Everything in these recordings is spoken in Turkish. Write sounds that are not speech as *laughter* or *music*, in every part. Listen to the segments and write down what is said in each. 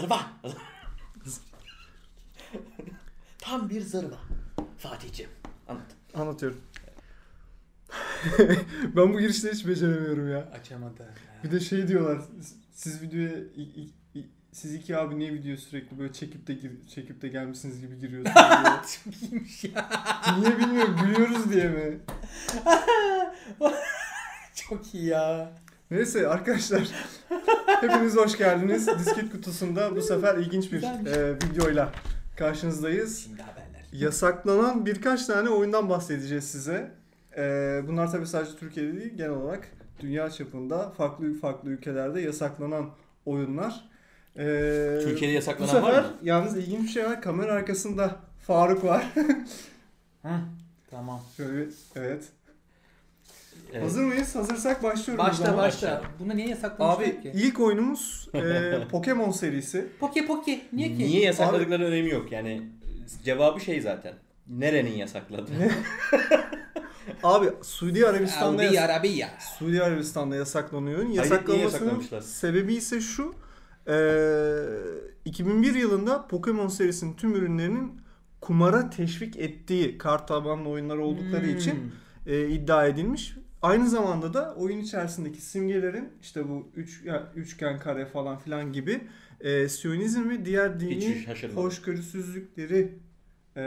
Zırva. Tam bir zırva. Fatih'ciğim anlat. Anlatıyorum. *laughs* ben bu girişleri hiç beceremiyorum ya. Açamadı. Bir de şey diyorlar. Siz videoya siz iki abi niye video sürekli böyle çekip de gir- çekip de gelmişsiniz gibi giriyorsunuz *laughs* diyor. iyiymiş ya. Niye bilmiyorum gülüyoruz diye mi? *laughs* Çok iyi ya. Neyse arkadaşlar hepiniz hoş geldiniz. Disket kutusunda bu sefer ilginç bir e, videoyla karşınızdayız. Şimdi haberler. Yasaklanan birkaç tane oyundan bahsedeceğiz size. E, bunlar tabii sadece Türkiye'de değil genel olarak dünya çapında farklı farklı ülkelerde yasaklanan oyunlar. E, Türkiye'de bu yasaklanan var sefer mı? yalnız ilginç bir şey var. Kamera arkasında Faruk var. Hı, tamam. Şöyle evet. Evet. Hazır mıyız? Hazırsak başlıyorum. o Başla başla. Bunu niye yasaklamışlar Abi ki? ilk oyunumuz e, *laughs* Pokemon serisi. Poke poke. Niye ki? Niye yasakladıkları önemi yok. Yani cevabı şey zaten. Nerenin yasakladı? *laughs* Abi Suudi Arabistan'da Saudi yas- Arabia. Suudi Arabistan'da yasaklanıyor. yasaklamışlar? sebebi ise şu. eee, 2001 yılında Pokemon serisinin tüm ürünlerinin kumara teşvik ettiği kart tabanlı oyunlar oldukları Hmm. için e, iddia edilmiş. Aynı zamanda da oyun içerisindeki simgelerin işte bu üç, ya, üçgen kare falan filan gibi e, Siyonizm ve diğer dini hoşgörüsüzlükleri e,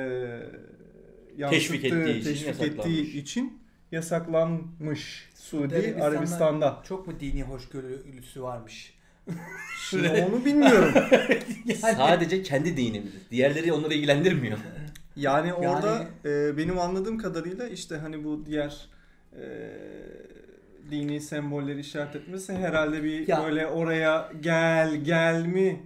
yansıttığı, Teşvik ettiği için teşvik yasaklanmış. ettiği için yasaklanmış Suudi Arabistan'da- Arabistan'da. Çok mu dini hoşgörülüsü varmış? *laughs* Şimdi onu bilmiyorum. *laughs* Sadece kendi dinimiz. Diğerleri onları ilgilendirmiyor. Yani orada Yani- e, benim anladığım kadarıyla işte hani bu diğer e, dini sembolleri işaret etmesi herhalde bir Ya. böyle oraya gel gel mi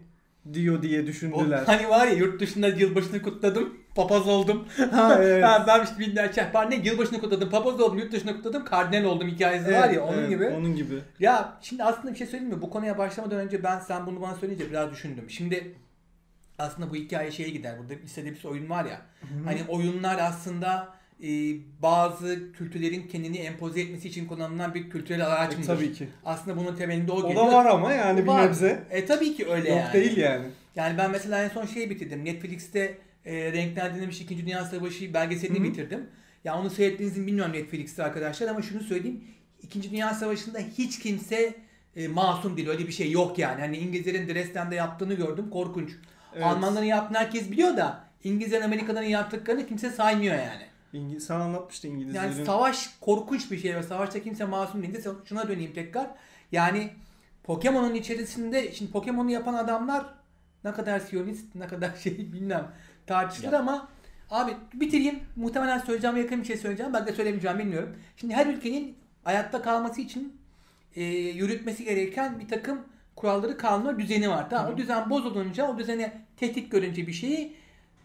diyor diye O, düşündüler. hani var ya yurt dışında yılbaşını kutladım. Papaz oldum. ha *laughs* evet. ha, ben işte binden şehbar ne yılbaşını kutladım. Papaz oldum. Yurt dışında kutladım. Kardinal oldum hikayesi var Evet, ya onun evet, gibi. Onun gibi. Ya şimdi aslında bir şey söyleyeyim mi? Bu konuya başlamadan önce ben sen bunu bana söyleyince biraz düşündüm. Şimdi aslında bu hikaye şeye gider. Burada listede bir oyun var ya. Hani oyunlar aslında e, bazı kültürlerin kendini empoze etmesi için kullanılan bir kültürel araç E, mıdır? tabii ki. Aslında bunun temelinde o, O geliyor. da var ama yani bir Var. nebze. E tabii ki öyle Yok yani. değil yani. Yani ben mesela en son şeyi bitirdim. Netflix'te e, renklendirilmiş 2. Dünya Savaşı belgeselini Hı hı. bitirdim. Ya onu seyrettiğinizi mi bilmiyorum Netflix'te arkadaşlar ama şunu söyleyeyim. 2. Dünya Savaşı'nda hiç kimse e, masum değil. Öyle bir şey yok yani. Hani İngilizlerin Dresden'de yaptığını gördüm. Korkunç. Evet. Almanların yaptığını herkes biliyor da İngilizlerin Amerikalıların yaptıklarını kimse saymıyor yani. İngiliz, sen anlatmıştın İngilizlerin. Yani savaş korkunç bir şey ve savaşta kimse masum değil. De şuna döneyim tekrar. Yani Pokemon'un içerisinde şimdi Pokemon'u yapan adamlar ne kadar siyonist ne kadar *laughs* şey bilmem tartışılır ama abi bitireyim. Muhtemelen söyleyeceğim yakın bir şey söyleyeceğim. Ben de söylemeyeceğim bilmiyorum. Şimdi her ülkenin ayakta kalması için e, yürütmesi gereken bir takım kuralları, kanunlar, düzeni var. Tamam, o düzen bozulunca, o düzene tehdit görünce bir şeyi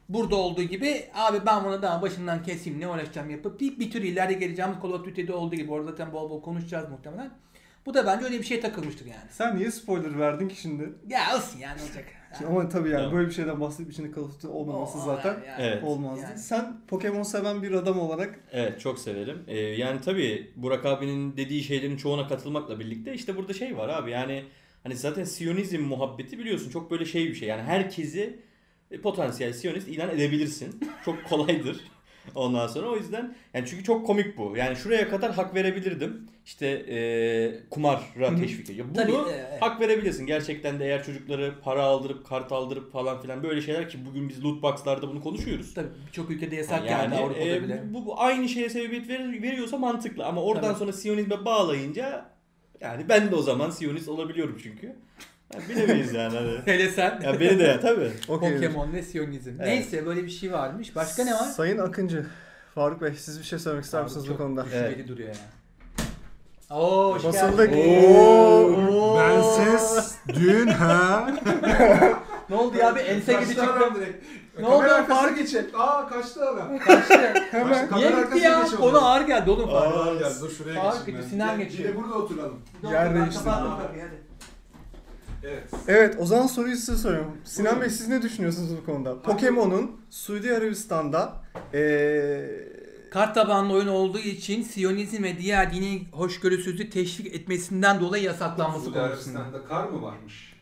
burada olduğu gibi abi ben bunu daha başından keseyim ne uğraşacağım yapıp deyip bir tür ileride geleceğimiz Call of Duty'de olduğu gibi orada zaten bol bol konuşacağız muhtemelen. Bu da bence öyle bir şey takılmıştır yani. Sen niye spoiler verdin ki şimdi? Ya olsun yani olacak. Ama tabii yani Tamam. böyle bir şeyden bahsedip içinde Call of Duty olmaması O- zaten yani- Evet. olmazdı. Yani. Sen Pokemon seven bir adam olarak Evet çok severim. Ee, yani tabii Burak abinin dediği şeylerin çoğuna katılmakla birlikte işte burada şey var abi yani hani zaten Siyonizm muhabbeti biliyorsun çok böyle şey bir şey. Yani herkesi potansiyel Siyonist ilan edebilirsin. Çok kolaydır. Ondan sonra o yüzden yani çünkü çok komik bu. Yani şuraya kadar hak verebilirdim. İşte e, kumara teşvik ediyor. Bunu Tabii, e, evet. hak verebilirsin. Gerçekten de eğer çocukları para aldırıp kart aldırıp falan filan böyle şeyler ki bugün biz loot box'larda bunu konuşuyoruz. Tabii birçok ülkede yasak yani, Yani Avrupa'da e, bile. bu, bu aynı şeye sebebiyet verir, veriyorsa mantıklı ama oradan Tabii. sonra Siyonizme bağlayınca yani ben de o zaman Siyonist olabiliyorum çünkü. Yani bilemeyiz yani. Hani. *laughs* Hele sen. ya beni de ya tabii. *laughs* okey. Pokemon ve Siyonizm. Evet. Neyse böyle bir şey varmış. Başka ne var? Sayın Akıncı, Faruk Bey siz bir şey söylemek ister misiniz bu çok konuda? şüpheli duruyor ya. Oo, hoş Basıldık. geldin. Oo. Bensiz dün ha. *laughs* Ne oldu ya bir ense gibi Kaçtı çıktı. adam direkt. Ne oldu? Fark- geçin. Aa kaçtı adam. Kaçtı. Hemen. Niye gitti ya? Konu ağır geldi oğlum Faruk. Aa, gel dur şuraya Fark geçeyim gitti, ben. Sinan geçiyor. Bir de burada oturalım. Yer Ben değiştirdim. kapattım kapıyı, hadi. Evet. Evet o zaman soruyu size soruyorum. Sinan Buyurun. Bey siz ne düşünüyorsunuz bu konuda? Pokemon'un Suudi Arabistan'da eee Kart tabanlı oyun olduğu için Siyonizm ve diğer dini hoşgörüsüzlüğü teşvik etmesinden dolayı yasaklanması Suudi konusunda. Arabistan'da kar mı varmış?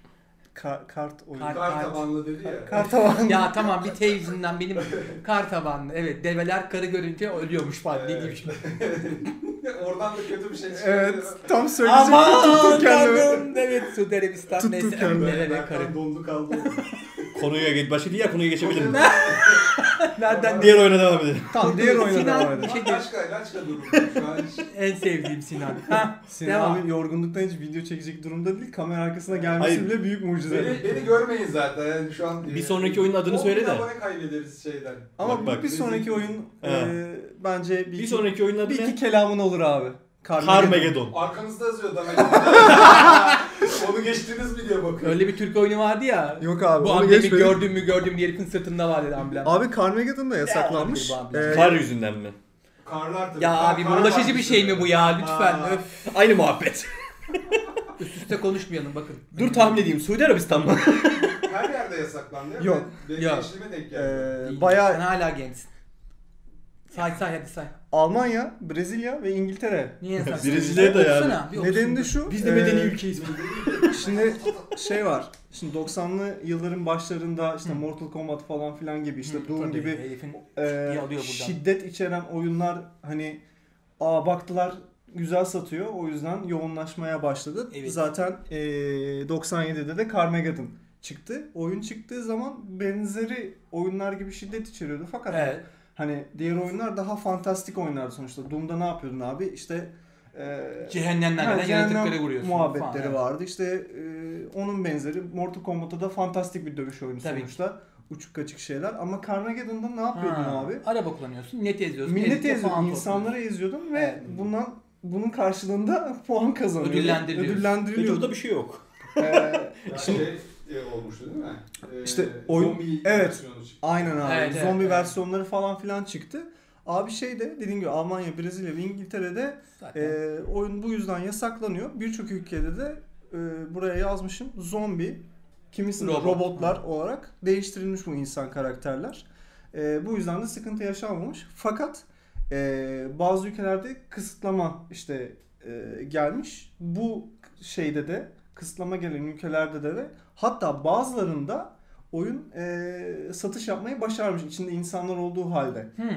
Ka- kart oyunu. Kart- Kar tabanlı dedi ya. Kart tabanlı. ya tamam bir tey yüzünden benim kar tabanlı. Evet develer karı görünce ölüyormuş falan ne Evet. diyeyim şimdi. *laughs* Oradan da kötü bir şey çıkıyor. Evet tam söyleyecektim Aman tuttum kendimi. tanrım. Evet Suudi Arabistan Tuttum neyse. kendimi. Deve ve Ben karı. dondu kaldı. Konuya geç. Başka diğer konuya geçebilir miyim? *laughs* Nereden diğer oyuna devam edelim. Tamam diğer oyuna Sinan, devam edelim. şey. Laçka, laçka En sevdiğim Sinan. *laughs* Ha, Sinan Devam. abi yorgunluktan hiç video çekecek durumda değil. Kamera arkasına gelmesi Hayır. bile büyük mucize. Beni, beni görmeyin zaten yani şu an. Bir sonraki oyunun adını 10 söyle de. abone kaybederiz şeyden. Ama Bak, bak. bir sonraki oyun e, bence bir, Bir iki, sonraki oyunun adı bir iki ne? kelamın olur abi. Carmageddon. Arkanızda yazıyor Damet. *laughs* Onu geçtiniz mi diye bakıyorum. Öyle bir Türk oyunu vardı ya. Yok abi Bu onu amblemi geçmeyin. gördün mü gördün mü herifin sırtında var dedi amblem. Abi Carmageddon da yasaklanmış. Ya. Ee, Kar yüzünden mi? Karlar tabii. ya Kar- abi kar bulaşıcı bir şey mi bu ya lütfen Aa. öf. Aynı muhabbet. *laughs* Üst üste konuşmayalım bakın. Dur tahmin edeyim. Suudi Arabistan mı? *laughs* Her yerde yasaklandı. Yok, Ben, ben yok. gençliğime denk e, geldi. Sen bayağı hala gençsin. Say say hadi say. Almanya, Brezilya ve İngiltere. Niye sen? Brezilya da yani. Okusana, bir Nedeni de şu. Biz de e, medeni ülkeyiz. Şimdi şey var. Şimdi 90'lı yılların başlarında işte. Mortal Kombat falan filan gibi işte Doom tabii, gibi herifin e, alıyor buradan. şiddet içeren oyunlar hani aa baktılar güzel satıyor o yüzden yoğunlaşmaya başladı. Evet. Zaten e, 97'de de Carmageddon çıktı. Oyun çıktığı zaman benzeri oyunlar gibi şiddet içeriyordu fakat Evet. hani diğer oyunlar daha fantastik oyunlardı sonuçta. Doom'da ne yapıyordun abi? İşte e, Cehennemden Ha, gelen cehennem yaratıkları vuruyorsun. muhabbetleri falan, evet. vardı. İşte e, onun benzeri Mortal Kombat'ta da fantastik bir dövüş oyunu Tabii. sonuçta. Uçuk kaçık şeyler. Ama Carmageddon'da ne yapıyordun Ha, abi? Araba kullanıyorsun, millet eziyorsun. Ezikle eziyordun, insanları eziyordun ve Evet. bundan bunun karşılığında *laughs* puan kazanıyordun. Ödüllendiriliyorsun. Ve Ödüllendiriliyordu. burada bir şey yok. Ee, *laughs* şimdi şey olmuştu değil mi? Ee, İşte oyun- zombi evet. aynen abi. Evet, evet, Zombi evet. versiyonları falan filan çıktı. Abi şey de dediğim gibi Almanya, Brezilya ve İngiltere'de Zaten. e, oyun bu yüzden yasaklanıyor. Birçok ülkede de e, buraya yazmışım zombi kimisinde Robot. robotlar olarak değiştirilmiş bu insan karakterler. E, bu yüzden de sıkıntı yaşanmamış. Fakat e, bazı ülkelerde kısıtlama işte e, gelmiş. Bu şeyde de kısıtlama gelen ülkelerde de, de hatta bazılarında oyun e, satış yapmayı başarmış içinde insanlar olduğu halde. Hmm.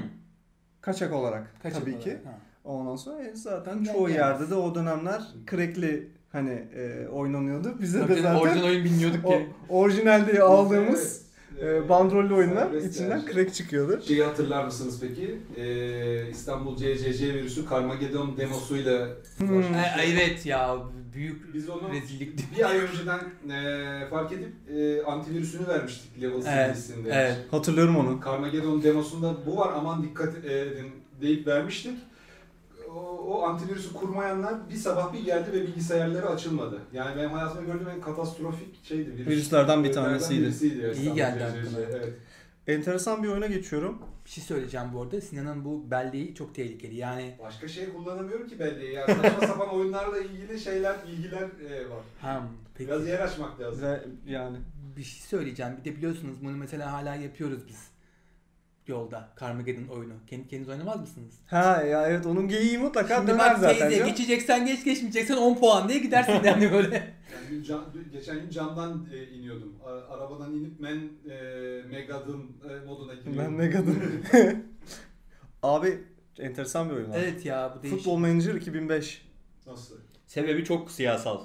Kaçak olarak Kaçak tabii olarak, ki. ha. Ondan sonra e, zaten Bundan çoğu gelmez. yerde de o dönemler crackli hani e, oynanıyordu. Bize Tabii de zaten orijinal oyun bilmiyorduk ki. orijinal diye aldığımız Evet, e, bandrollü oyunlar serbest içinden yani. crack çıkıyordu. Şeyi hatırlar mısınız peki? Ee, İstanbul CCC virüsü Carmageddon demosuyla Hmm. Ha, evet ya büyük Biz onu rezillikti. bir ay önceden e, fark edip e, antivirüsünü vermiştik Level Evet, seviyesinde. evet. Hatırlıyorum onu. Carmageddon demosunda bu var aman dikkat edin deyip vermiştik. O, o antivirüsü kurmayanlar bir sabah bir geldi ve bilgisayarları açılmadı. Yani benim hayatımda gördüğüm en katastrofik şeydi. Virüs. Virüslerden bir Virüslerden tanesiydi. birisiydi ya, İyi geldi aklına. Evet. Enteresan bir oyuna geçiyorum. Bir şey söyleyeceğim bu arada. Sinan'ın bu belleği çok tehlikeli. Yani Başka şey kullanamıyorum ki belleği ya. Saçma *laughs* sapan oyunlarla ilgili şeyler, bilgiler e, var. ham peki Biraz yer açmak lazım. Ve yani bir şey söyleyeceğim. Bir de biliyorsunuz bunu mesela hala yapıyoruz biz. Yolda Carmageddon oyunu. Kendi kendiniz oynamaz mısınız? ha ya evet onun geyiği mutlaka Şimdi döner bak zaten. teyze canım. geçeceksen geç geçmeyeceksen 10 puan diye gidersin yani *laughs* böyle. Yani dün- geçen gün camdan e, iniyordum. A- arabadan inip men e, Megadon e, moduna giriyordum. Ben ne kadın. *laughs* Abi enteresan bir oyun abi. evet ya bu değişik. Futbol Manager 2005. Nasıl? Sebebi çok siyasal.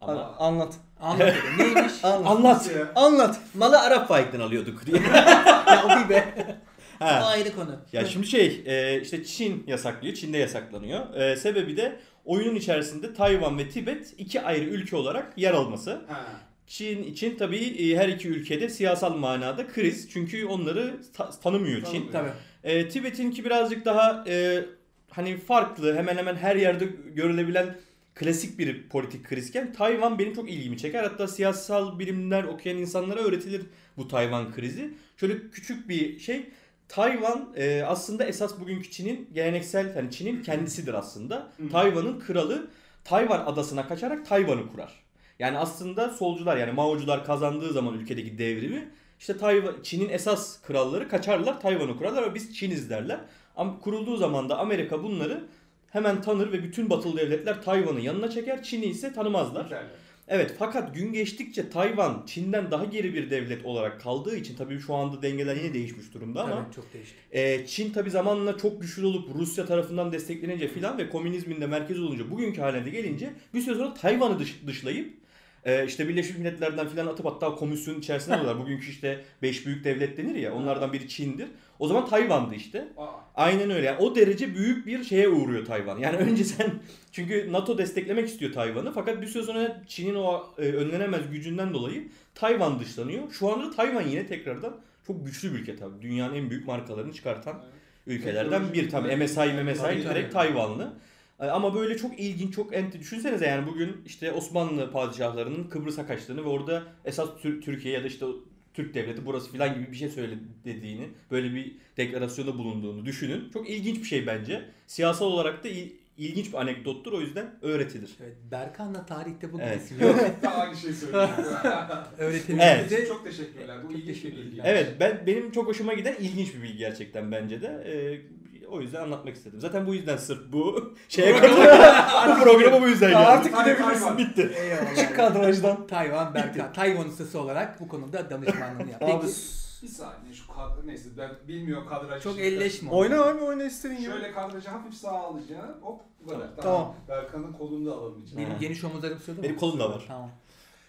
Ama anlat. Anlat hele. Neymiş? *laughs* Anlat. anlat. Anlat. Malı Arap Faik'ten alıyorduk diye. ya o bir be. Ha. ayrı konu. Ya şimdi şey e, işte Çin yasaklıyor. Çin'de yasaklanıyor. E, sebebi de oyunun içerisinde Tayvan ve Tibet iki ayrı ülke olarak yer alması. Ha. Çin için tabii e, her iki ülkede siyasal manada kriz. Çünkü onları ta- tanımıyor Çin. Tanımıyor. Tabii. E, Tibet'inki birazcık daha e, hani farklı, hemen hemen her yerde görülebilen klasik bir politik krizken Tayvan benim çok ilgimi çeker. Hatta siyasal bilimler okuyan insanlara öğretilir bu Tayvan krizi. Şöyle küçük bir şey. Tayvan e, aslında esas bugünkü Çin'in geleneksel, yani Çin'in kendisidir aslında. Tayvan'ın kralı Tayvan adasına kaçarak Tayvan'ı kurar. Yani aslında solcular yani Mao'cular kazandığı zaman ülkedeki devrimi işte Tayvan, Çin'in esas kralları kaçarlar Tayvan'ı kurarlar ve biz Çiniz derler. Ama kurulduğu zaman da Amerika bunları hemen tanır ve bütün batılı devletler Tayvan'ı yanına çeker. Çin'i ise tanımazlar. Biterler. Evet fakat gün geçtikçe Tayvan Çin'den daha geri bir devlet olarak kaldığı için tabii şu anda dengeler yine değişmiş durumda ama Evet, çok değişti. e, Çin tabii zamanla çok güçlü olup Rusya tarafından desteklenince filan ve komünizmin de merkezi olunca bugünkü haline gelince bir süre sonra Tayvan'ı dış, dışlayıp e, işte Birleşmiş Milletler'den filan atıp hatta komisyonun içerisine alıyorlar. *laughs* Bugünkü işte 5 büyük devlet denir ya onlardan biri Çin'dir. O zaman Tayvan'dı işte. Aa, Aynen öyle. Yani o derece büyük bir şeye uğruyor Tayvan. Yani *laughs* önce sen çünkü NATO desteklemek istiyor Tayvan'ı fakat bir süre sonra Çin'in o e, önlenemez gücünden dolayı Tayvan dışlanıyor. Şu anda da Tayvan yine tekrardan çok güçlü bir ülke tabii. Dünyanın en büyük markalarını çıkartan ülkelerden bir tabii. MSI, MSI direkt. Tayvanlı. E, Ama böyle çok ilginç, çok enti. Düşünsenize yani bugün işte Osmanlı padişahlarının Kıbrıs'a kaçtığını ve orada esas Tür- Türkiye ya da işte Türk devleti burası falan gibi bir şey söylediğini, böyle bir deklarasyonda bulunduğunu düşünün. Çok ilginç bir şey bence. Siyasal olarak da il- ilginç bir anekdottur o yüzden öğretilir. Evet, Berkan'la tarihte bu Evet. daha *laughs* aynı şeyi söylüyorum. *laughs* Öğretilmiş Evet. bize. çok teşekkürler. Bu Çok ilginç bir bilgi. Evet ben benim çok hoşuma giden ilginç bir bilgi gerçekten bence de. Ee, o yüzden anlatmak istedim. Zaten bu yüzden sırf bu *laughs* şeye *laughs* *laughs* bu programa bu yüzden Ya artık gidebilirsin. bitti. Eyvallah. Çık kadrajdan. Tayvan Berkan. Tayvan ustası olarak bu konuda danışmanlığını yaptı. Abi Peki, Bir saniye şu kadro neyse ben bilmiyorum kadraj. çok elleşme. oyna abi oyna istediğin gibi. Şöyle kadrajı hafif sağa alacağım. Hop bu kadar. Tamam. Berkan'ın kolunu da alalım içine. Benim geniş omuzlarım sığdı Benim kolum da var. Tamam.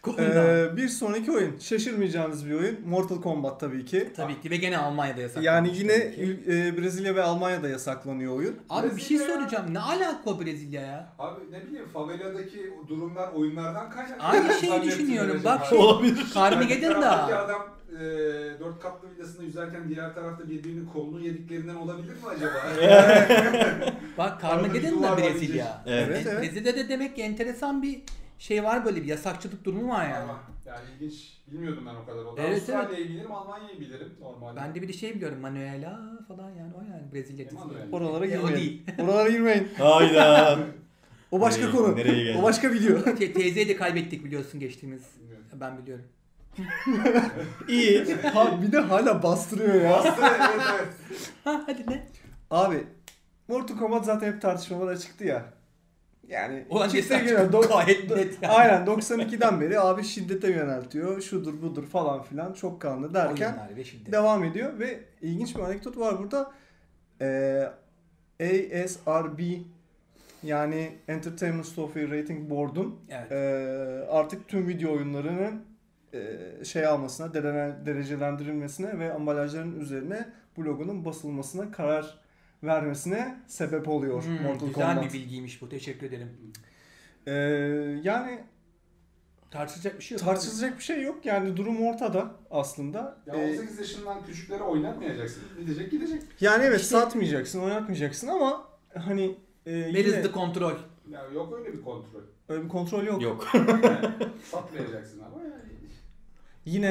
Ee, bir sonraki oyun. Şaşırmayacağınız bir oyun. Mortal Kombat tabii ki. Tabii ki ve gene Almanya'da yasaklanmış. Yani yine e, Brezilya ve Almanya'da yasaklanıyor oyun. Abi bir şey Brezilya- soracağım. Ne alaka Brezilya ya? Abi ne bileyim faveladaki o durumlar oyunlardan kaynaklı. Aynı şeyi *laughs* düşünüyorum. Bak şey- Olabilir. Yani adam e, dört katlı villasında yüzerken diğer tarafta birbirinin kolunu yediklerinden olabilir mi acaba? *laughs* Bak Carmageddon da Brezilya. Evet. Evet, evet. Brezilya'da demek ki enteresan bir şey var böyle bir yasakçılık durumu var yani. Ama yani ilginç. Bilmiyordum ben o kadar. O da Evet, Avustralya'yı bilirim, Almanya'yı bilirim normalde. Ben de bir de şey biliyorum Manuela falan yani o yani Brezilya. Oralara E, o girmeyin. değil. *laughs* Oralara girmeyin. Hayda. O başka Nereye- konu. nereye geldik? O başka video. *laughs* Te- teyzeyi de kaybettik biliyorsun geçtiğimiz. Bilmiyorum. Ben biliyorum. *laughs* İyi. ha, bir de hala bastırıyor ya. Aslında evet evet. Ha hadi ne? Abi Mortal Kombat zaten hep tartışmalara çıktı ya. Yani Ulan geçen gene. Do- gayet net yani. Aynen 92'den beri abi şiddete yöneltiyor. Şudur budur falan filan çok kanlı derken devam ediyor ve ilginç bir anekdot var burada. Ee, ASRB yani Entertainment Software Rating Board'un Evet. ee, artık tüm video oyunlarının ee, şey almasına, derecelendirilmesine ve ambalajların üzerine bu logonun basılmasına karar vermesine sebep oluyor Hmm, Mortal güzel Kombat. bir bilgiymiş bu. Teşekkür ederim. Ee, yani Tartışacak bir şey yok. tartışılacak bir şey yok. Yani durum ortada aslında. Ya Ee, 18 yaşından küçüklere oynatmayacaksın. Gidecek gidecek. yani evet İşte- satmayacaksın, oynatmayacaksın ama hani e, Where yine is the control? Ya yok öyle bir kontrol. öyle bir kontrol yok. Yok. *laughs* Yani satmayacaksın ama yani. Yine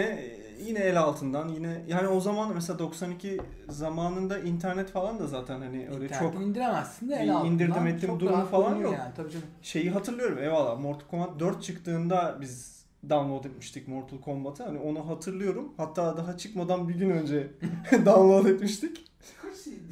yine el altından yine yani o zaman mesela 92 zamanında internet falan da zaten hani öyle İnternetten çok indiremezsin de el altından indirdim ettim rahat falan yok. Yani, tabii canım. şeyi hatırlıyorum eyvallah Mortal Kombat 4 çıktığında biz download etmiştik Mortal Kombat'ı. Hani onu hatırlıyorum. Hatta daha çıkmadan bir gün önce *laughs* download etmiştik.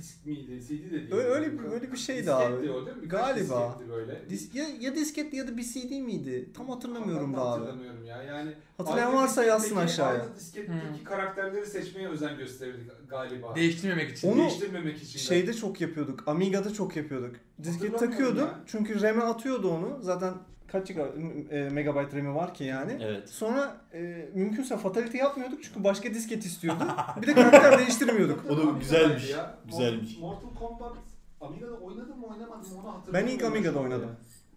Disk miydi? CD de değil. Öyle- öyle bir- öyle bir şeydi abi. Disketti o değil mi? Birkaç Galiba. böyle. Dis- ya, ya disketli ya da bir CD miydi? Tam hatırlamıyorum da de abi. Hatırlamıyorum ya. Yani Hatırlayan varsa yazsın aşağıya. Aynı disketteki Hmm. karakterleri seçmeye özen gösterirdik galiba. Değiştirmemek için. Onu- Değiştirmemek için. de. Şeyde çok yapıyorduk. Amiga'da çok yapıyorduk. Disket takıyordum. ya. Çünkü RAM'e atıyordu onu. Zaten kaç giga, e, megabayt RAM'i var ki yani. Evet. Sonra e, mümkünse fatality yapmıyorduk çünkü başka disket istiyordu. *laughs* bir de karakter değiştirmiyorduk. O da güzelmiş, ya. güzelmiş. Mortal Kombat Amiga'da oynadım mı oynamadım mı onu Ben hatırlamıyorum. ilk Amiga'da oynadım.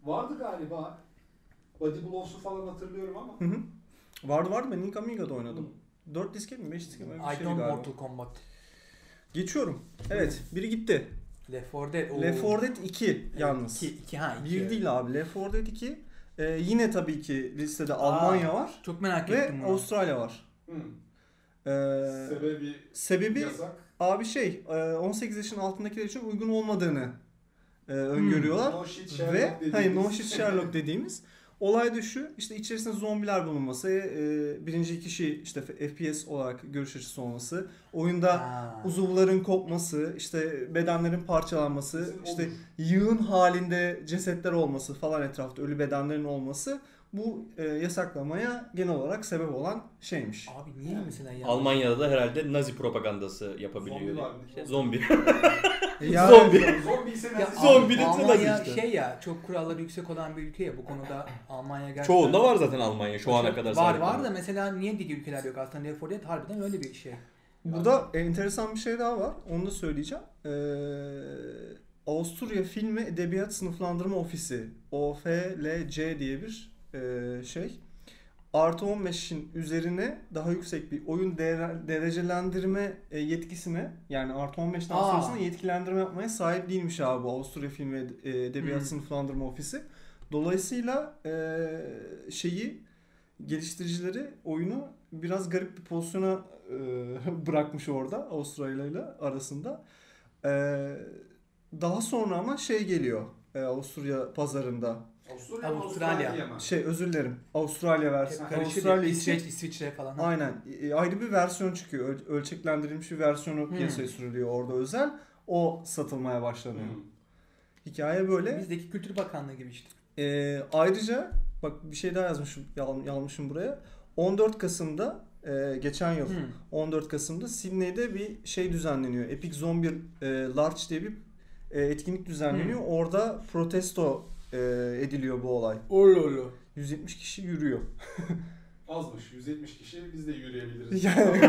Vardı galiba. Body Blows'u falan hatırlıyorum ama. Hı hı. Vardı vardı ben ilk Amiga'da oynadım. 4 disket mi 5 disket mi? I şeydi don't galiba. Mortal Kombat. Geçiyorum. Evet biri gitti. Left 4 Dead. Oo. Left 4 Dead 2 yalnız. 2, 2 ha 2. Bir değil abi. Left 4 Dead 2. Ee, yine tabii ki listede Almanya var Çok merak ve ettim bunu. Avustralya var. Hı. Ee, Sebebi sebebi yasak. abi şey e, 18 yaşın altındakiler için uygun olmadığını e, öngörüyorlar. No shit Sherlock Ve dediğimiz. hayır No Shit Sherlock *laughs* dediğimiz olay da şu işte içerisinde zombiler bulunması, e, birinci kişi işte FPS olarak görüş açısı olması, oyunda Ha. uzuvların kopması, işte bedenlerin parçalanması, Kesin işte olur. yığın halinde cesetler olması falan etrafta ölü bedenlerin olması bu e, yasaklamaya genel olarak sebep olan şeymiş. Abi niye mesela ya? Almanya'da da herhalde Nazi propagandası yapabiliyor. Zombi var. İşte zombi. *laughs* Ya- Zombi. Zombi ise Ya, Zombi de Almanya işte. şey ya çok kuralları yüksek olan bir ülke ya bu konuda Almanya gerçekten. Çoğunda var zaten Almanya şu ana kadar. Var var da mesela niye diğer ülkeler yok aslında Left 4 Dead harbiden öyle bir şey. Burada enteresan bir şey daha var. Onu da söyleyeceğim. Ee, Avusturya Film ve Edebiyat Sınıflandırma Ofisi OFLC diye bir e, şey. Artı 15'in üzerine daha yüksek bir oyun değer- derecelendirme e, yetkisine yani artı 15'ten Aa. sonrasında yetkilendirme yapmaya sahip değilmiş abi Avusturya Film ve Ed- Edebiyat Hmm. Sınıflandırma Ofisi. Dolayısıyla e, şeyi geliştiricileri oyunu biraz garip bir pozisyona e, *laughs* bırakmış orada Avustralya ile arasında. E, daha sonra ama şey geliyor e, Avusturya pazarında. Avustralya mı Avustralya. Avustralya mı? Şey özür dilerim. Avustralya versiyonu. Karışık Avustralya İsveç, için İsviçre falan. aynen e, ayrı bir versiyon çıkıyor. Öl- ölçeklendirilmiş bir versiyonu Hmm. piyasaya sürülüyor orada özel. O satılmaya başlanıyor. Hmm. Hikaye böyle. Bizdeki Kültür Bakanlığı gibi işte. Ee, ayrıca bak bir şey daha yazmışım, yal- yazmışım buraya. 14 Kasım'da e, geçen yıl Hmm. 14 Kasım'da Sydney'de bir şey düzenleniyor. Epic Zombie e, Large diye bir e, etkinlik düzenleniyor. Hmm. Orada protesto e, ediliyor bu olay. Olo 170 kişi yürüyor. *laughs* Azmış. 170 kişi biz de yürüyebiliriz. Yani-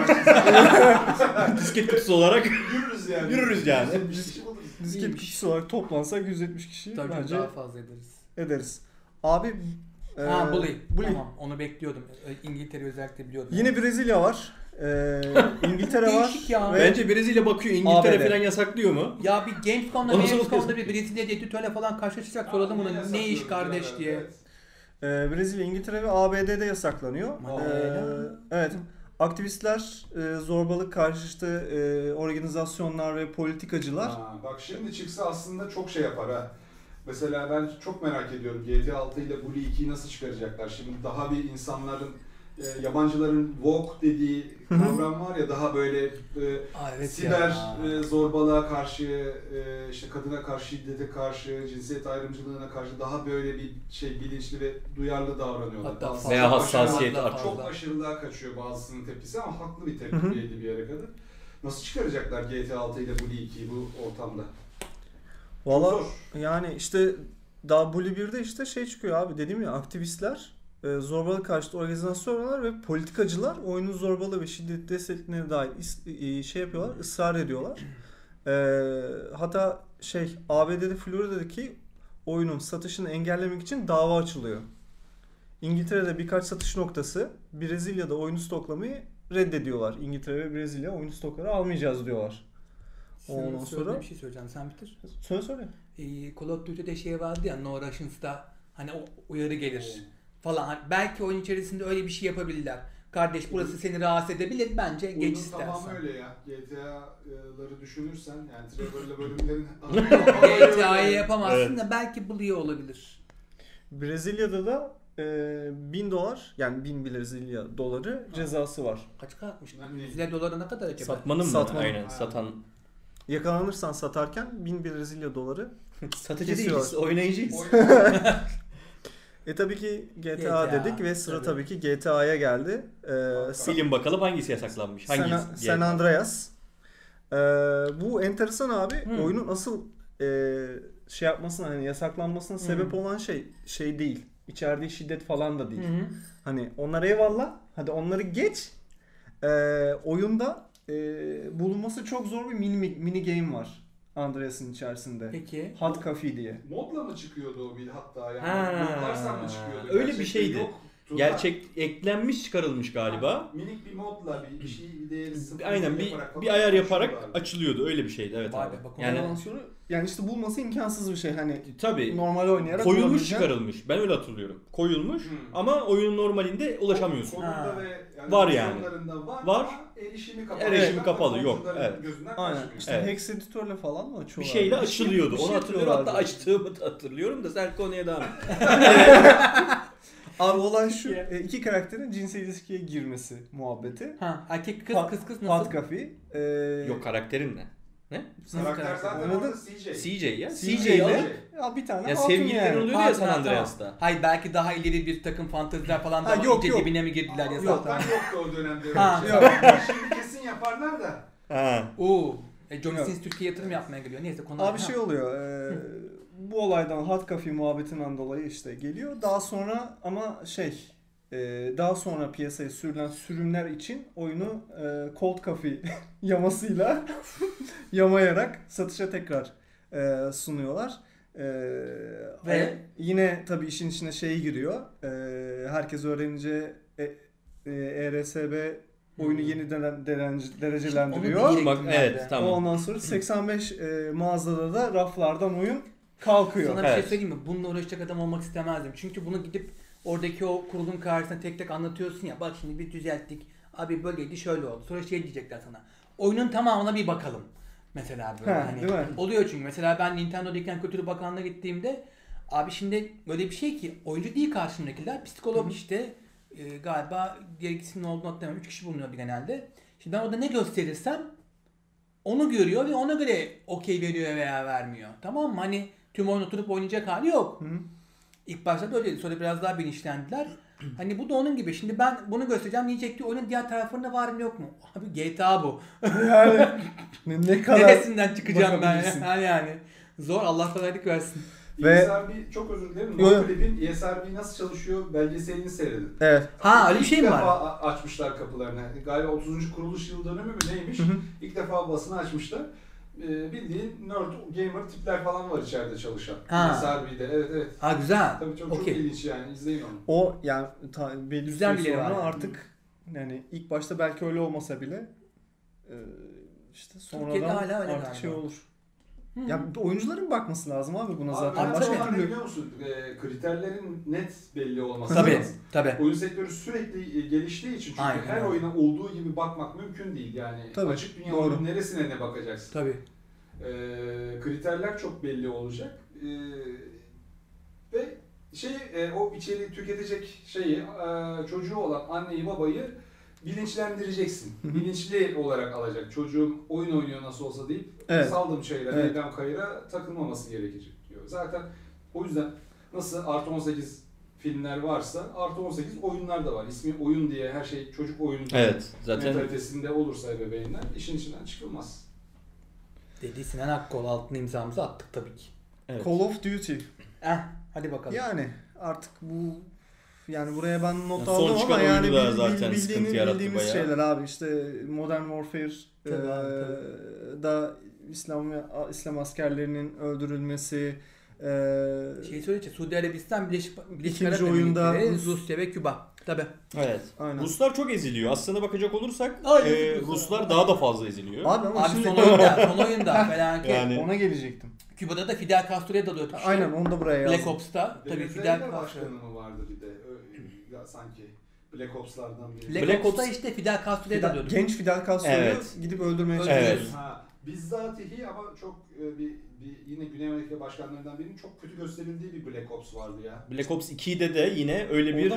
*laughs* Disket kutusu olarak Yürürüz yani. Yürürüz yani. 170 kişi buluruz. Disket kişisi olarak toplansak 170 kişi Tabii bence daha fazla ederiz. ederiz. Abi e, ha Bully. Bully. Tamam onu bekliyordum. İngiltere özellikle biliyordum. Yine Brezilya var. E, *laughs* İngiltere var. Değişik ya. ve- bence Brezilya bakıyor İngiltere ABD. falan yasaklıyor mu? Ya bir Gamescom'da Onu Gamescom'da bir Brezilya editörle falan karşılaşacak soralım yine Ne iş kardeş diye. Ee, Brezilya, İngiltere ve ABD'de yasaklanıyor. Ee, evet. Aktivistler, e, zorbalık karşıtı e, organizasyonlar ve politikacılar Ha, bak şimdi çıksa aslında çok şey yapar ha. Mesela ben çok merak ediyorum GTA 6 ile Bully 2'yi nasıl çıkaracaklar? Şimdi daha bir insanların e, yabancıların woke dediği kavram var ya daha böyle e, Aa, evet siber e, zorbalığa karşı, e, işte kadına karşı, şiddete karşı, cinsiyet ayrımcılığına karşı daha böyle bir şey bilinçli ve duyarlı davranıyorlar. Hatta fazla- Veya çok hassasiyet artık. çok aşırılığa kaçıyor bazısının tepkisi ama haklı bir Hı tepki hı. belli bir yere kadar. Nasıl çıkaracaklar GTA 6 ile Bully 2'yi bu ortamda? Valla Zor. yani işte daha Bully 1'de işte şey çıkıyor abi dedim ya aktivistler, e, zorbalık karşıtı organizasyonlar ve politikacılar oyunun zorbalığı ve şiddet desteklerine dair is- e, şey yapıyorlar, ısrar ediyorlar. E, hatta şey ABD'de Florida'daki oyunun satışını engellemek için dava açılıyor. İngiltere'de birkaç satış noktası Brezilya'da oyunu stoklamayı reddediyorlar. İngiltere ve Brezilya oyunu stokları almayacağız diyorlar. Ondan sonra sonra- bir şey söyleyeceğim sen bitir. Söyle söyle. Ee, Call of Duty'de şey vardı ya No Russians'da hani o uyarı gelir falan. Hani belki oyun içerisinde öyle bir şey yapabilirler. Kardeş burası seni rahatsız edebilir bence geç Oyunun istersen. tamamı öyle ya. GTA'ları düşünürsen yani Trevor'la bölümlerin *laughs* GTA'yı yapamazsın Evet. da belki Bully olabilir. Brezilya'da da e, 1000 dolar yani 1000 Brezilya doları cezası var. Kaç kalkmış? Yani- Brezilya doları ne kadar acaba? Satmanın mı? Satmanın. Aynen satan. Yakalanırsan satarken 1000 Brezilya doları. *laughs* Satıcı değiliz, oynayıcıyız. *laughs* E tabii ki GTA, GTA, dedik ve sıra tabii. tabii, ki GTA'ya geldi. E, Bilin bakalım hangisi yasaklanmış? San, Hangisi? San Andreas. E, bu enteresan abi. Hmm. Oyunun asıl e, şey yapmasına hani yasaklanmasına Hmm. sebep olan şey şey değil. İçerdiği şiddet falan da değil. Hı. Hani onlar eyvallah. Hadi onları geç. Ee, oyunda e, bulunması çok zor bir mini, mini game var. Andreas'ın içerisinde. Peki. Hot Coffee diye. Modla mı çıkıyordu o bir hatta yani? Ha, Modlarsan mı çıkıyordu? öyle bir şeydi. yok. Tuğba. Gerçek eklenmiş çıkarılmış galiba. Minik bir modla bir, bir şey bir değeri sıfır Aynen bir yaparak bir ayar yaparak açılıyordu. Öyle bir şeydi evet Vay abi. bak Yani yani işte bulması imkansız bir şey. Hani tabii normal oynayarak koyulmuş çıkarılmış. Ben öyle hatırlıyorum. Koyulmuş Hmm. ama oyunun normalinde ulaşamıyorsun. Ha. ve yani Var yani. var, erişimi kapalı. Erişimi kapalı, yok, evet. Aynen. İşte Evet. Hex editörle falan mı açıyorlar? Bir şeyle Bir şey- açılıyordu. bir şey Onu hatırlıyorum hatta açtığımı da hatırlıyorum da sen konuya devam et. *laughs* *laughs* Abi olay şu. e, iki karakterin cinsel ilişkiye girmesi muhabbeti. Ha erkek kız kız kız Hot nasıl? Coffee. e, Yok karakterin ne? Ne? Karakter zaten orada CJ. CJ ya. CJ CJ'yi ile- Ya bir tane ya sevgililer yani. oluyor ya San Andreas'ta. Hayır belki daha ileri bir takım fanteziler falan da Ha, yok, yok. dibine mi girdiler ya Yok, zaten. Zaten yoktu o dönemde. Ha, bir şey. yok. Şimdi kesin yaparlar da. Ha. Oo. E, Johnny Yok. Sins Türkiye yatırım yapmaya geliyor. Neyse konu Abi şey oluyor. e, bu olaydan hot coffee muhabbetinden dolayı işte geliyor. Daha sonra ama şey e, daha sonra piyasaya sürülen sürümler için oyunu e, cold coffee *laughs* yamasıyla *laughs* yamayarak satışa tekrar e, sunuyorlar. E, Ve? yine tabii işin içine şey giriyor. E, herkes öğrenince e, e, ERSB oyunu Hmm. yeniden deren- Onu derecelendiriyor. diyecektim Bak ben de. evet tamam. Ondan sonra 85 e, mağazada da raflardan oyun kalkıyor. Sana bir şey Evet. söyleyeyim mi? Bununla uğraşacak adam olmak istemezdim. Çünkü bunu gidip oradaki o kurulun karşısına tek tek anlatıyorsun ya. Bak şimdi bir düzelttik. Abi böyleydi şöyle oldu. Sonra şey diyecekler sana. Oyunun tamamına bir bakalım. Mesela böyle Ha, hani. Oluyor çünkü. Mesela ben Nintendo'dayken Kültür Bakanlığı'na gittiğimde abi şimdi böyle bir şey ki oyuncu değil karşımdakiler. Psikolog işte e, galiba diğer ikisinin olduğunu hatırlamıyorum. Üç kişi bulunuyordu genelde. Şimdi ben orada ne gösterirsem onu görüyor ve ona göre okey veriyor veya vermiyor. Tamam mı? Hani tüm oyun oturup oynayacak hali yok. Hı. İlk başta da öyleydi. Sonra biraz daha bilinçlendiler. *clears throat* Hani bu da onun gibi. Şimdi ben bunu göstereceğim diyecek ki oyunun diğer taraflarında var mı yok mu? Abi GTA bu. yani *laughs* ne, ne kadar Neresinden çıkacağım ben ya? yani. Zor Allah kolaylık versin. Ve- ESRB çok özür dilerim. Yo. NoClip'in ESRB nasıl çalışıyor belgeselini seyredin. Evet. Ha öyle bir İlk şey mi defa var? a- açmışlar kapılarını. Galiba 30. kuruluş yıl dönümü mü neymiş? Hı hı. İlk defa basını açmışlar. Ee, bildiğin nerd gamer tipler falan var içeride çalışan. Ha. ESRB'de. Evet evet. Ha güzel. Tabii çok, çok Okey. ilginç yani. İzleyin onu. O yani ta, belli bir Güzel birileri sonra var yani. artık yani ilk başta belki öyle olmasa bile e, işte sonradan hala öyle artık galiba. şey olur. Hı. Ya oyuncuların bakması lazım abi buna Abi zaten. önemli Başka türlü biliyor musun? Ee, kriterlerin net belli olması Tabii. lazım. Tabii. Oyun sektörü sürekli e, geliştiği için çünkü Aynen her oyuna olduğu gibi bakmak mümkün değil. Yani Tabii, açık dünya doğru. oyunun neresine ne bakacaksın? Tabii. Ee, kriterler çok belli olacak. Ee, ve şey e, o içeriği tüketecek şeyi e, çocuğu olan anneyi babayı bilinçlendireceksin. Bilinçli olarak alacak. Çocuğum oyun oynuyor nasıl olsa deyip Evet. saldım çayıra, Evet. meydan kayıra takılmaması gerekecek diyor. Zaten o yüzden nasıl artı 18 filmler varsa artı 18 oyunlar da var. İsmi oyun diye her şey çocuk oyunu Evet zaten mentalitesinde olursa ebeveynler işin içinden çıkılmaz. Dedi Sinan Akkol altına imzamızı attık tabii ki. evet. Call of Duty. Eh hadi bakalım. Yani artık bu yani buraya ben not Ya son aldım ama yani bil- zaten bil- sıkıntı bildiğiniz, yarattı bildiğimiz bayağı. şeyler abi işte Modern Warfare Tabii da İslam İslam askerlerinin öldürülmesi eee Şey söyleyecek. Suudi Arabistan, Birleşik, Birleşik Arap oyunda Rusya ve Küba. Tabii. Evet. aynen. Ruslar çok eziliyor. Aslına bakacak olursak Ay, e, Ruslar. Daha da fazla eziliyor. Abi ama Abi şimdi son oyunda, son oyunda *laughs* felaket. Yani- ona gelecektim. Küba'da da Fidel Castro'ya dalıyor. Aynen onu da buraya yazdım. Black Ops'ta tabii Fidel Castro. başkanı mı vardı bir de? Ya sanki Black Ops'lardan biri. Black, Black Ops'ta Ops- işte Fidel Castro'ya Fidel- dalıyordu. genç Fidel Castro'yu Evet. gidip öldürmeye Evet. çalışıyor. Evet. Ha, bizzatihi ama çok e, bir, bir yine Güney Amerika başkanlarından birinin çok kötü gösterildiği bir Black Ops vardı ya. Black Ops 2'de de yine öyle bir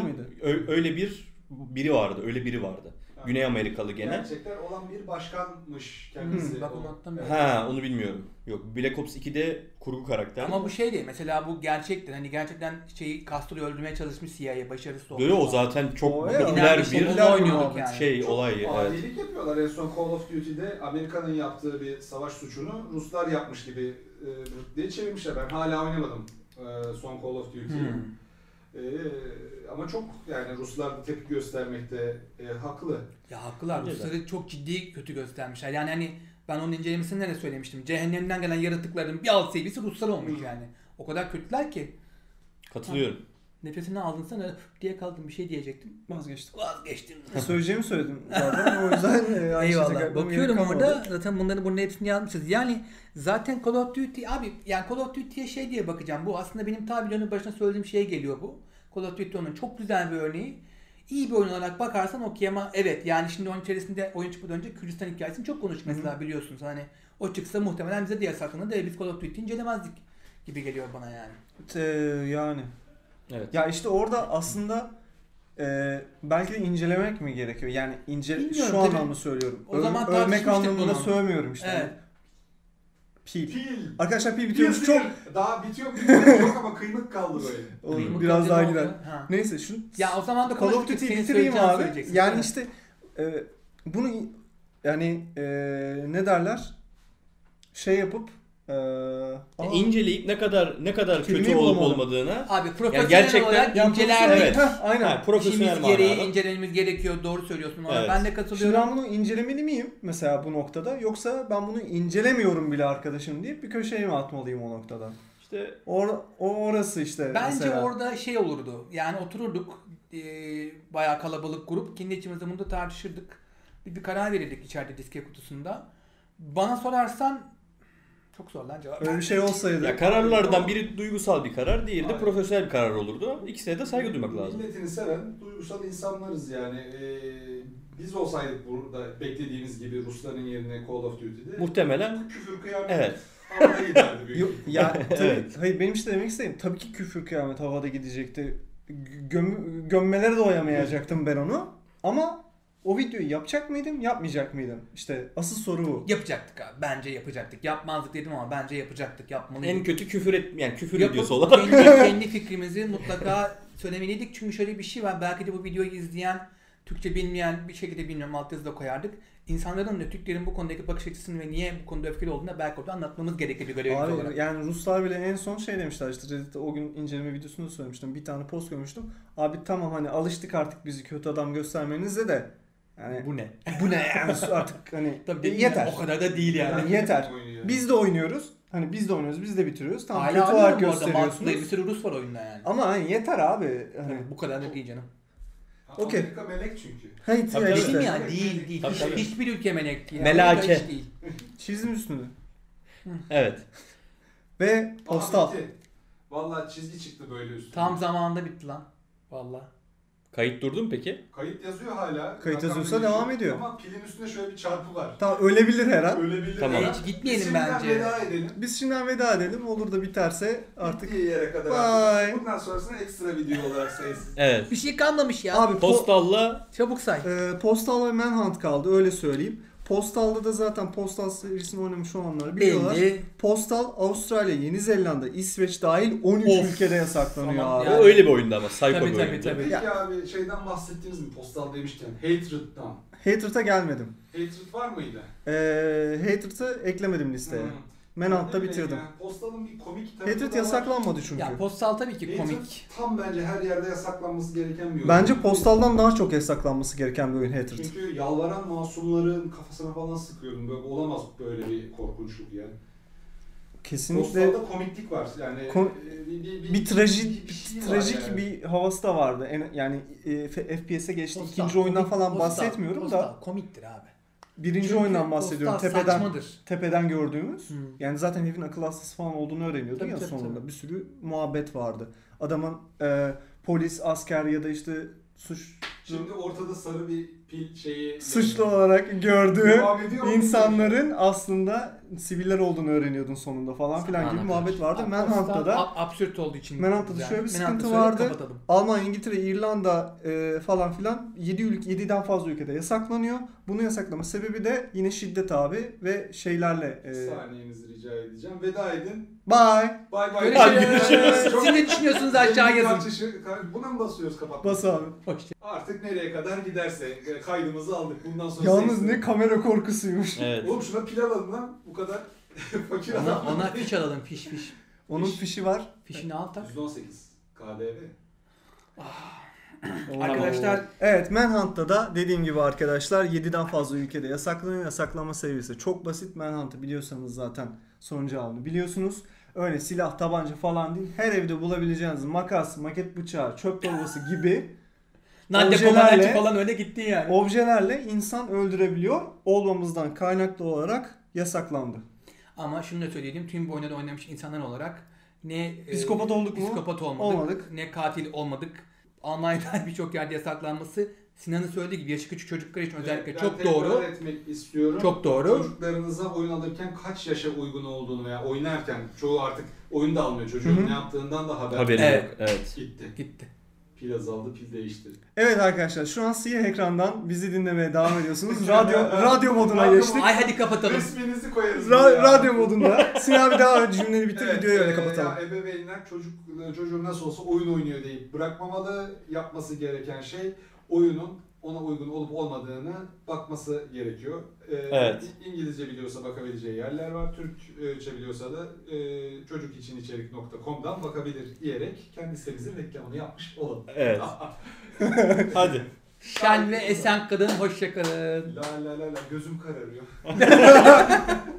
öyle bir biri vardı. Öyle biri vardı. Güney Amerikalı gene. Gerçekler olan bir başkanmış kendisi. Hmm, Bak onu. Ha onu bilmiyorum. Yok Black Ops 2'de kurgu karakter. Ama bu şey değil. Mesela bu gerçektir. Hani gerçekten şeyi Castro'yu öldürmeye çalışmış CIA başarısız olmuş. Yo, yo, o zaten çok O ya. popüler bir sonunda oynuyorduk yani. şey Çok olay. Evet. Adilik yapıyorlar. En son Call of Duty'de Amerika'nın yaptığı bir savaş suçunu Ruslar yapmış gibi e, diye çevirmişler. Ben hala oynamadım e, son Call of Duty'yi. Hmm. E, ama çok yani Ruslar tepki göstermekte e, haklı. Ya haklılar. Rusları çok ciddi kötü göstermişler. Yani hani ben onun incelemesinde de söylemiştim. Cehennemden gelen yaratıkların bir alt seviyesi Ruslar olmuş Hı. yani. O kadar kötüler ki. Katılıyorum. Nefesini aldın sana "Üf" diye kaldım bir şey diyecektim. Vazgeçtim. Vazgeçtim. *laughs* Söyleyeceğimi söyledim *laughs* zaten o yüzden e, Eyvallah. Bakıyorum orada zaten bunların bunun hepsini yazmışız. Yani zaten Call of Duty abi yani Call of Duty'ye şey diye bakacağım. Bu aslında benim ta videonun başına söylediğim şeye geliyor bu. Call of Duty onun çok güzel bir örneği. İyi bir oyun olarak bakarsan okey ama evet yani şimdi onun içerisinde oyun çıkmadan önce Kürdistan hikayesini çok konuştuk mesela biliyorsunuz. Hani o çıksa muhtemelen bize de yasaklanır da biz Call of Duty incelemezdik gibi geliyor bana yani. Ee, yani. Evet. Ya işte orada aslında e, belki de incelemek mi gerekiyor? Yani ince Bilmiyorum, şu tabii. anlamda söylüyorum. O zaman övmek anlamında sövmüyorum işte. Evet. Pil. Pil. Arkadaşlar pil Pil bitiyormuş. Çok Daha bitiyor mu bilmiyorum. Çok ama kıymık kaldı böyle. *laughs* Olur, Kıymık biraz daha gider. Ha. Neyse şu Ya o zaman da Call of konuştuk. Senin bitireyim söyleyeceğini abi. söyleyeceksin. Yani Evet. işte e, bunu yani e, ne derler? Şey yapıp e, aa, İnceleyip ne kadar ne kadar kötü olup bulamadım. olmadığına Abi profesyonel gerçekten- olarak yani Evet. Heh, aynen. Ha, profesyonel İşimiz gereği manada. incelememiz gerekiyor. Doğru söylüyorsun. Ona Evet. Ben de Şimdi katılıyorum. ben bunu incelemeli miyim mesela bu noktada yoksa ben bunu incelemiyorum bile arkadaşım deyip bir köşeye mi atmalıyım o noktada? işte Or, o orası işte Bence mesela. orada şey olurdu. Yani otururduk e, bayağı kalabalık grup. Kendi içimizde bunu da tartışırdık. Bir, bir karar verirdik içeride diske kutusunda. Bana sorarsan çok zor lan cevap. Öyle bir şey olsaydı. ya kararlardan biri duygusal bir karar, diğeri de Aynen. profesyonel bir karar olurdu. İkisine de saygı duymak lazım. Milletini seven duygusal insanlarız yani. Ee, biz olsaydık burada beklediğimiz gibi Rusların yerine Call of Duty'de Muhtemelen küfür kıyamet evet. havaya giderdi büyük Yok, ya tabii, Evet. hayır benim işte demek istediğim tabii ki küfür kıyamet havada gidecekti. Göm, gömmelere doyamayacaktım ben onu. Ama o videoyu yapacak mıydım, yapmayacak mıydım? İşte asıl soru bu. Yapacaktık abi. Bence yapacaktık. Yapmazdık dedim ama bence yapacaktık. Yapmalıydık. En kötü küfür et yani küfür Yapıp videosu olarak. kendi, kendi *laughs* fikrimizi mutlaka söylemeliydik. Çünkü şöyle bir şey var. Belki de bu videoyu izleyen, Türkçe bilmeyen bir şekilde bilmiyorum altyazı da koyardık. İnsanların da Türklerin bu konudaki bakış açısını ve niye bu konuda öfkeli olduğunu belki orada anlatmamız gerekir bir görevimiz Abi olarak. yani Ruslar bile en son şey demişler işte Reddit'te o gün inceleme videosunda söylemiştim. Bir tane post görmüştüm. Abi tamam hani alıştık artık bizi kötü adam göstermenize de yani Bu ne? bu ne yani artık hani *laughs* Tabii yeter. yani, O kadar da değil yani. Yani yeter. *laughs* Biz de oynuyoruz. Hani biz de oynuyoruz, biz de bitiriyoruz. Tamam kötü Hala olarak arada. Mouse'da gösteriyorsunuz. bir sürü Rus var oyunda yani. Ama hani yeter abi. Hani bu kadar da değil canım. Okey. Amerika melek çünkü. Hayır Tabii, işte. Dedim ya değil değil. Tabii, Hiç- tabii. Hiçbir ülke melek değil. Melake. Çizim üstünde. Evet. Ve postal. Vallahi çizgi çıktı böyle üstüne. Tam zamanında bitti lan. Valla. Kayıt durdu mu peki? Kayıt yazıyor hala. Kayıt Rakam yazıyorsa devam ediyor. Ama pilin üstünde şöyle bir çarpı var. Tamam ölebilir her an. Öyle bilir. Tamam. Hiç gitmeyelim Biz şimdiden bence. veda edelim. Biz şimdiden veda edelim. Olur da biterse artık. Bittiği yere kadar Bye. artık. Bundan sonrasını ekstra video olarak sayısız. *laughs* Evet. Bir şey kalmamış ya. Abi po- Postalla Çabuk say. e, Postal ve Manhunt kaldı öyle söyleyeyim. Postal'da da zaten Postal serisini oynamış olanlar biliyorlar. Belli. Postal Avustralya, Yeni Zelanda, İsveç dahil 13 Of. ülkede yasaklanıyor Tamam, abi. o Yani- öyle bir oyundu ama. Psycho Tabii, bir tabii, oyundu. tabii. Peki Ya- abi şeyden bahsettiniz mi postal demişken? Hatred'dan. Hatred'a gelmedim. Hatred var mıydı? E, Hatred'ı eklemedim listeye. Hmm. Manhunt'ta bitirdim. ya, Postalın bir komik tarafı Hatred da var. yasaklanmadı çünkü. Ya postal tabii ki Hatred komik. tam bence her yerde yasaklanması gereken bir oyun. Bence Postal'dan daha çok yasaklanması gereken bir oyun Hatred. Çünkü yalvaran masumların kafasına falan sıkıyordum. Böyle olamaz böyle bir korkunçluk yani. Kesinlikle Postalda komiklik var. Yani Kom- e, bir, bir, bir trajik bir şey var trajik yani. bir havası da vardı. En, yani e, F- FPS'e geçti. Postal, İkinci oyundan komik- falan postal- bahsetmiyorum postal da komiktir abi. Birinci Çünkü oyundan bahsediyorum. postal Tepeden saçmadır. tepeden gördüğümüz. Hı. Yani zaten herifin akıl hastası falan olduğunu öğreniyordun Tabii, ya tabii, sonunda. tabii. Bir sürü muhabbet vardı. Adamın e, polis, asker ya da işte suç Şimdi ortada sarı bir pil şeyi... suçlu olarak gördüğü insanların aslında siviller olduğunu öğreniyordun sonunda falan filan gibi Ana muhabbet vardı. Abi, Manhunt'ta da ab- absürt olduğu için. Manhunt'ta da şöyle bir sıkıntı vardı. kapatalım. Almanya, İngiltere, İrlanda e, falan filan 7 ülke 7'den fazla ülkede yasaklanıyor. Bunu yasaklama sebebi de yine şiddet abi ve şeylerle e, saniyenizi rica edeceğim. Veda edin. bye Bay bay. Görüşürüz. Siz ne düşünüyorsunuz aşağı yazın. Buna mı basıyoruz kapatmak? bas abi. Hoşça. Artık nereye kadar giderse e, kaydımızı aldık. Bundan sonra Yalnız ne kamera korkusuymuş. Evet. Oğlum şuna pil alalım lan. Bu kadar *laughs* fakir Ona, adam. ona fiş alalım fiş fiş. Onun Fiş. fişi var. Fişini al tak. %18 KDV. Arkadaşlar Evet Manhunt'ta da dediğim gibi arkadaşlar 7'den fazla ülkede yasaklanıyor. Yasaklanma seviyesi çok basit. Manhunt'ı biliyorsanız zaten sorun cevabını biliyorsunuz. Öyle silah, tabanca falan değil. Her evde bulabileceğiniz makas, maket bıçağı, çöp torbası gibi Nadia Objelerle- Comaneci falan öyle gitti yani. objelerle insan öldürebiliyor. Olmamızdan kaynaklı olarak yasaklandı. Ama şunu da söyleyeyim. Tüm bu oyunda oynamış insanlar olarak ne e, Psikopat olduk mu? Psikopat olmadık. Olmadık. Ne katil olmadık. Almanya'da *laughs* birçok yerde yasaklanması Sinan'ın söylediği gibi yaşı küçük çocuklar için özellikle Ben çok doğru. etmek istiyorum. Çok doğru. Çocuklarınıza oyun alırken kaç yaşa uygun olduğunu veya oynarken çoğu artık oyun da almıyor. Çocuğun Hı hı. ne yaptığından da haber Haberi Evet. yok. Evet. gitti. Gitti. Pil azaldı, pil değişti. Evet arkadaşlar şu an siyah ekrandan bizi dinlemeye devam ediyorsunuz. *laughs* Radyo radyo moduna geçtik. Ay hadi kapatalım. Resminizi koyarız. Ra- radyo modunda. Sinan bir daha cümleni bitir Evet, videoyu öyle e, kapatalım. ya ebeveynler çocuk çocuğun nasıl olsa oyun oynuyor deyip bırakmamalı. Yapması gereken şey oyunun ona uygun olup olmadığını bakması gerekiyor. E, Evet. İngilizce biliyorsa bakabileceği yerler var. Türkçe biliyorsa da e, çocukiçiniçerik.com'dan bakabilir diyerek kendi sitemizin reklamını yapmış olalım. Evet. *laughs* Hadi. Şen ve esen kadın hoşçakalın. La la la la gözüm kararıyor. *laughs*